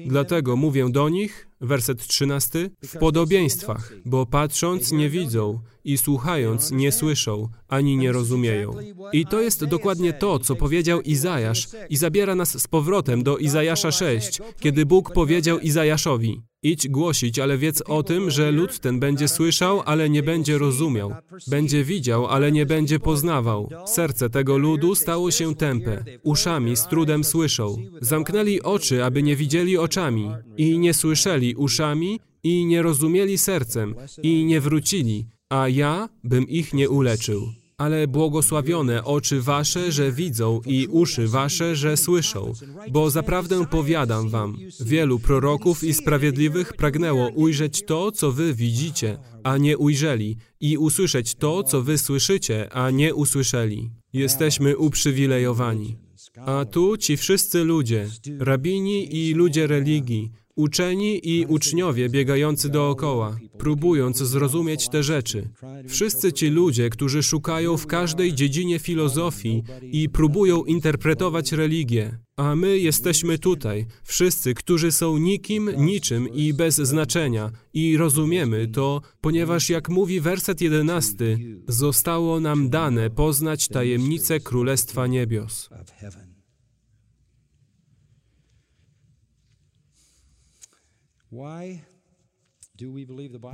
Dlatego mówię do nich, werset 13, w podobieństwach, bo patrząc nie widzą i słuchając nie słyszą, ani nie rozumieją. I to jest dokładnie to, co powiedział Izajasz i zabiera nas z powrotem do Izajasza 6, kiedy Bóg powiedział Izajaszowi, Idź głosić, ale wiedz o tym, że lud ten będzie słyszał, ale nie będzie rozumiał. Będzie widział, ale nie będzie poznawał. Serce tego ludu stało się tępe. Uszami z trudem słyszą. Zamknęli oczy, aby nie widzieli oczami. I nie słyszeli uszami, i nie rozumieli sercem, i nie wrócili, a ja bym ich nie uleczył ale błogosławione oczy wasze, że widzą i uszy wasze, że słyszą. Bo zaprawdę powiadam wam, wielu proroków i sprawiedliwych pragnęło ujrzeć to, co wy widzicie, a nie ujrzeli, i usłyszeć to, co wy słyszycie, a nie usłyszeli. Jesteśmy uprzywilejowani. A tu ci wszyscy ludzie, rabini i ludzie religii, Uczeni i uczniowie biegający dookoła, próbując zrozumieć te rzeczy. Wszyscy ci ludzie, którzy szukają w każdej dziedzinie filozofii i próbują interpretować religię. A my jesteśmy tutaj, wszyscy, którzy są nikim, niczym i bez znaczenia. I rozumiemy to, ponieważ jak mówi werset jedenasty, zostało nam dane poznać tajemnicę Królestwa Niebios.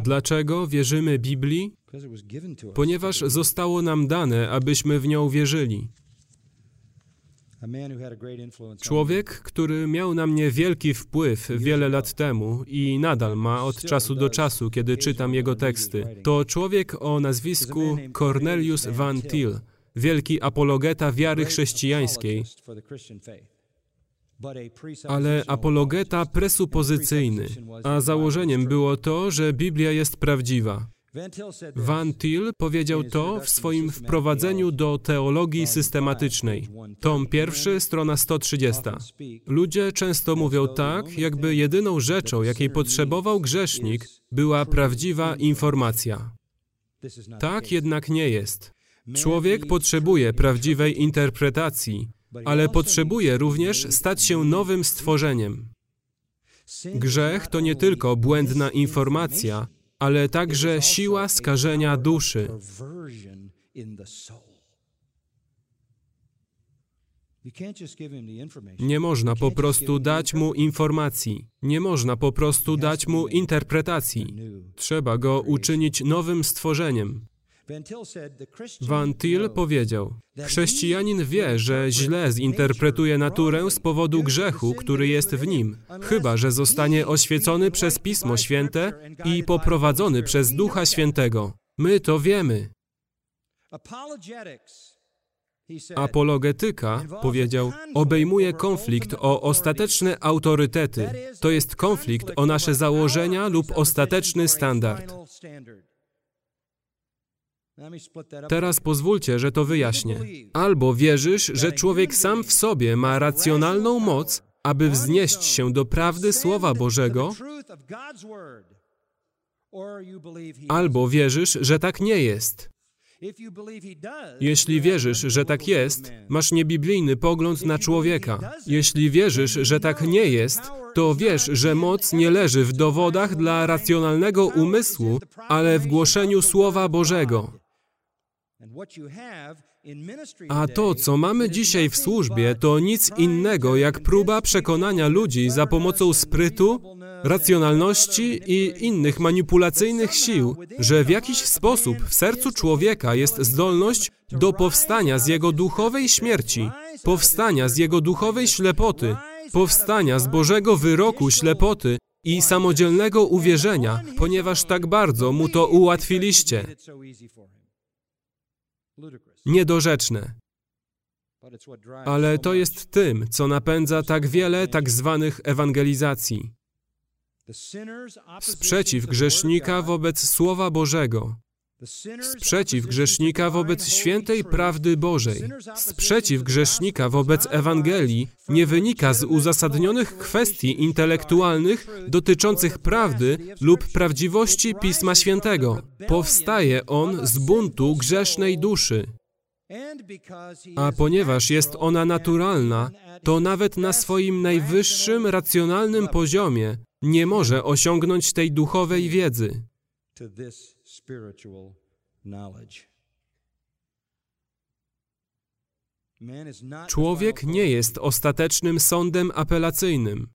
Dlaczego wierzymy Biblii? Ponieważ zostało nam dane, abyśmy w nią wierzyli. Człowiek, który miał na mnie wielki wpływ wiele lat temu i nadal ma od czasu do czasu, kiedy czytam jego teksty, to człowiek o nazwisku Cornelius Van Til, wielki apologeta wiary chrześcijańskiej ale apologeta presupozycyjny, a założeniem było to, że Biblia jest prawdziwa. Van Til powiedział to w swoim wprowadzeniu do teologii systematycznej. Tom pierwszy, strona 130. Ludzie często mówią tak, jakby jedyną rzeczą, jakiej potrzebował grzesznik, była prawdziwa informacja. Tak jednak nie jest. Człowiek potrzebuje prawdziwej interpretacji, ale potrzebuje również stać się nowym stworzeniem. Grzech to nie tylko błędna informacja, ale także siła skażenia duszy. Nie można po prostu dać mu informacji, nie można po prostu dać mu interpretacji. Trzeba go uczynić nowym stworzeniem. Van Til powiedział, chrześcijanin wie, że źle zinterpretuje naturę z powodu grzechu, który jest w nim, chyba że zostanie oświecony przez Pismo Święte i poprowadzony przez Ducha Świętego. My to wiemy. Apologetyka, powiedział, obejmuje konflikt o ostateczne autorytety. To jest konflikt o nasze założenia lub ostateczny standard. Teraz pozwólcie, że to wyjaśnię. Albo wierzysz, że człowiek sam w sobie ma racjonalną moc, aby wznieść się do prawdy Słowa Bożego, albo wierzysz, że tak nie jest. Jeśli wierzysz, że tak jest, masz niebiblijny pogląd na człowieka. Jeśli wierzysz, że tak nie jest, to wiesz, że moc nie leży w dowodach dla racjonalnego umysłu, ale w głoszeniu Słowa Bożego. A to, co mamy dzisiaj w służbie, to nic innego jak próba przekonania ludzi za pomocą sprytu, racjonalności i innych manipulacyjnych sił, że w jakiś sposób w sercu człowieka jest zdolność do powstania z jego duchowej śmierci, powstania z jego duchowej ślepoty, powstania z Bożego wyroku ślepoty i samodzielnego uwierzenia, ponieważ tak bardzo mu to ułatwiliście. Niedorzeczne. Ale to jest tym, co napędza tak wiele tak zwanych ewangelizacji. Sprzeciw grzesznika wobec Słowa Bożego. Sprzeciw grzesznika wobec świętej prawdy Bożej. Sprzeciw grzesznika wobec Ewangelii nie wynika z uzasadnionych kwestii intelektualnych dotyczących prawdy lub prawdziwości Pisma Świętego. Powstaje on z buntu grzesznej duszy. A ponieważ jest ona naturalna, to nawet na swoim najwyższym racjonalnym poziomie nie może osiągnąć tej duchowej wiedzy. Człowiek nie jest ostatecznym sądem apelacyjnym.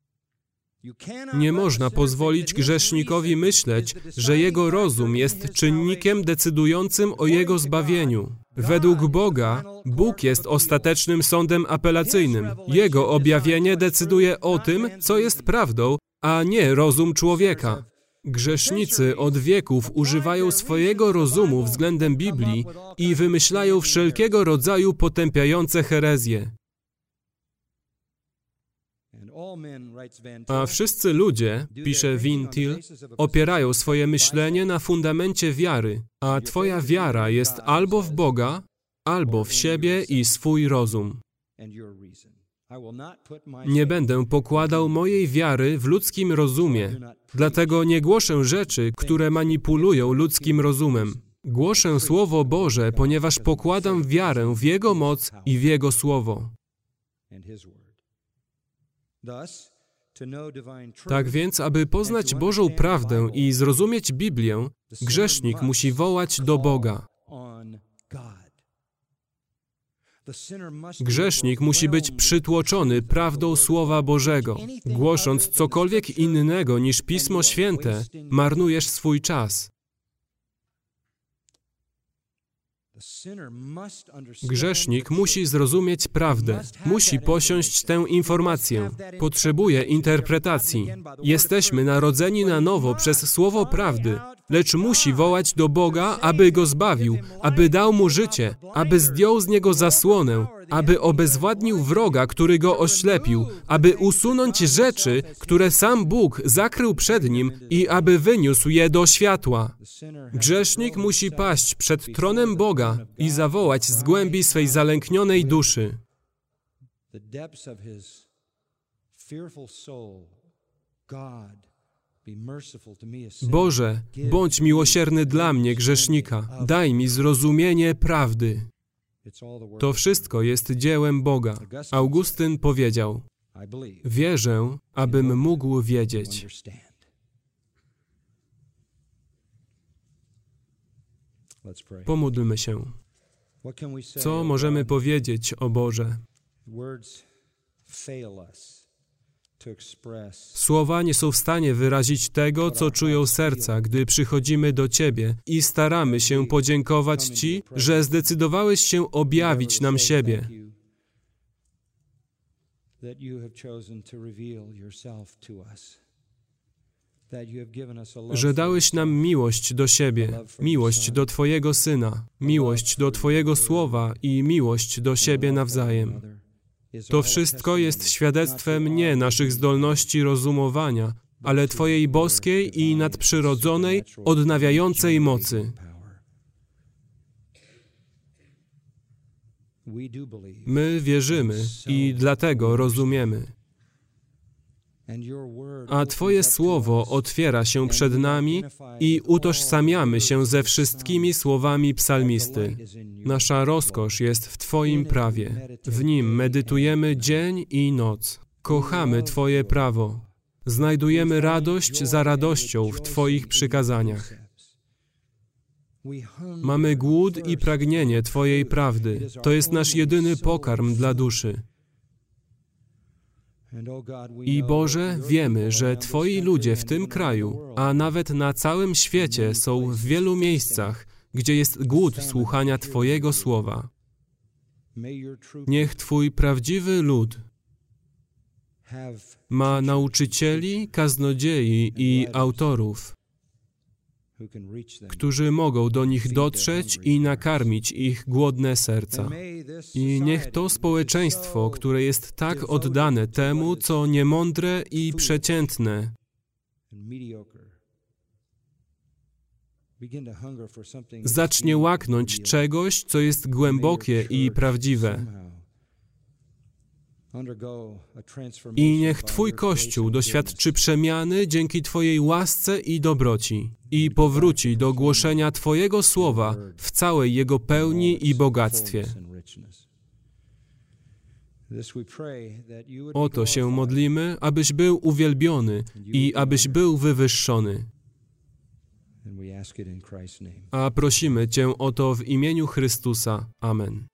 Nie można pozwolić grzesznikowi myśleć, że jego rozum jest czynnikiem decydującym o jego zbawieniu. Według Boga, Bóg jest ostatecznym sądem apelacyjnym. Jego objawienie decyduje o tym, co jest prawdą, a nie rozum człowieka. Grzesznicy od wieków używają swojego rozumu względem Biblii i wymyślają wszelkiego rodzaju potępiające herezje. A wszyscy ludzie, pisze Vintil, opierają swoje myślenie na fundamencie wiary, a Twoja wiara jest albo w Boga, albo w siebie i swój rozum. Nie będę pokładał mojej wiary w ludzkim rozumie, dlatego nie głoszę rzeczy, które manipulują ludzkim rozumem. Głoszę Słowo Boże, ponieważ pokładam wiarę w Jego moc i w Jego Słowo. Tak więc, aby poznać Bożą prawdę i zrozumieć Biblię, grzesznik musi wołać do Boga. Grzesznik musi być przytłoczony prawdą Słowa Bożego. Głosząc cokolwiek innego niż Pismo Święte, marnujesz swój czas. Grzesznik musi zrozumieć prawdę, musi posiąść tę informację, potrzebuje interpretacji. Jesteśmy narodzeni na nowo przez słowo prawdy, lecz musi wołać do Boga, aby go zbawił, aby dał mu życie, aby zdjął z niego zasłonę, aby obezwładnił wroga, który go oślepił, aby usunąć rzeczy, które sam Bóg zakrył przed nim i aby wyniósł je do światła. Grzesznik musi paść przed tronem Boga i zawołać z głębi swej zalęknionej duszy. Boże, bądź miłosierny dla mnie, grzesznika. Daj mi zrozumienie prawdy. To wszystko jest dziełem Boga. Augustyn powiedział: Wierzę, abym mógł wiedzieć. Pomódlmy się. Co możemy powiedzieć o Boże? Słowa nie są w stanie wyrazić tego, co czują serca, gdy przychodzimy do Ciebie i staramy się podziękować Ci, że zdecydowałeś się objawić nam siebie. Że dałeś nam miłość do siebie, miłość do Twojego Syna, miłość do Twojego Słowa i miłość do siebie nawzajem. To wszystko jest świadectwem nie naszych zdolności rozumowania, ale Twojej boskiej i nadprzyrodzonej, odnawiającej mocy. My wierzymy i dlatego rozumiemy. A Twoje słowo otwiera się przed nami i utożsamiamy się ze wszystkimi słowami psalmisty. Nasza rozkosz jest w Twoim prawie. W nim medytujemy dzień i noc. Kochamy Twoje prawo. Znajdujemy radość za radością w Twoich przykazaniach. Mamy głód i pragnienie Twojej prawdy. To jest nasz jedyny pokarm dla duszy. I Boże, wiemy, że Twoi ludzie w tym kraju, a nawet na całym świecie są w wielu miejscach, gdzie jest głód słuchania Twojego słowa. Niech Twój prawdziwy lud ma nauczycieli, kaznodziei i autorów, którzy mogą do nich dotrzeć i nakarmić ich głodne serca. I niech to społeczeństwo, które jest tak oddane temu, co niemądre i przeciętne, zacznie łaknąć czegoś, co jest głębokie i prawdziwe. I niech Twój Kościół doświadczy przemiany dzięki Twojej łasce i dobroci i powróci do głoszenia Twojego słowa w całej jego pełni i bogactwie. O to się modlimy, abyś był uwielbiony i abyś był wywyższony. A prosimy Cię o to w imieniu Chrystusa. Amen.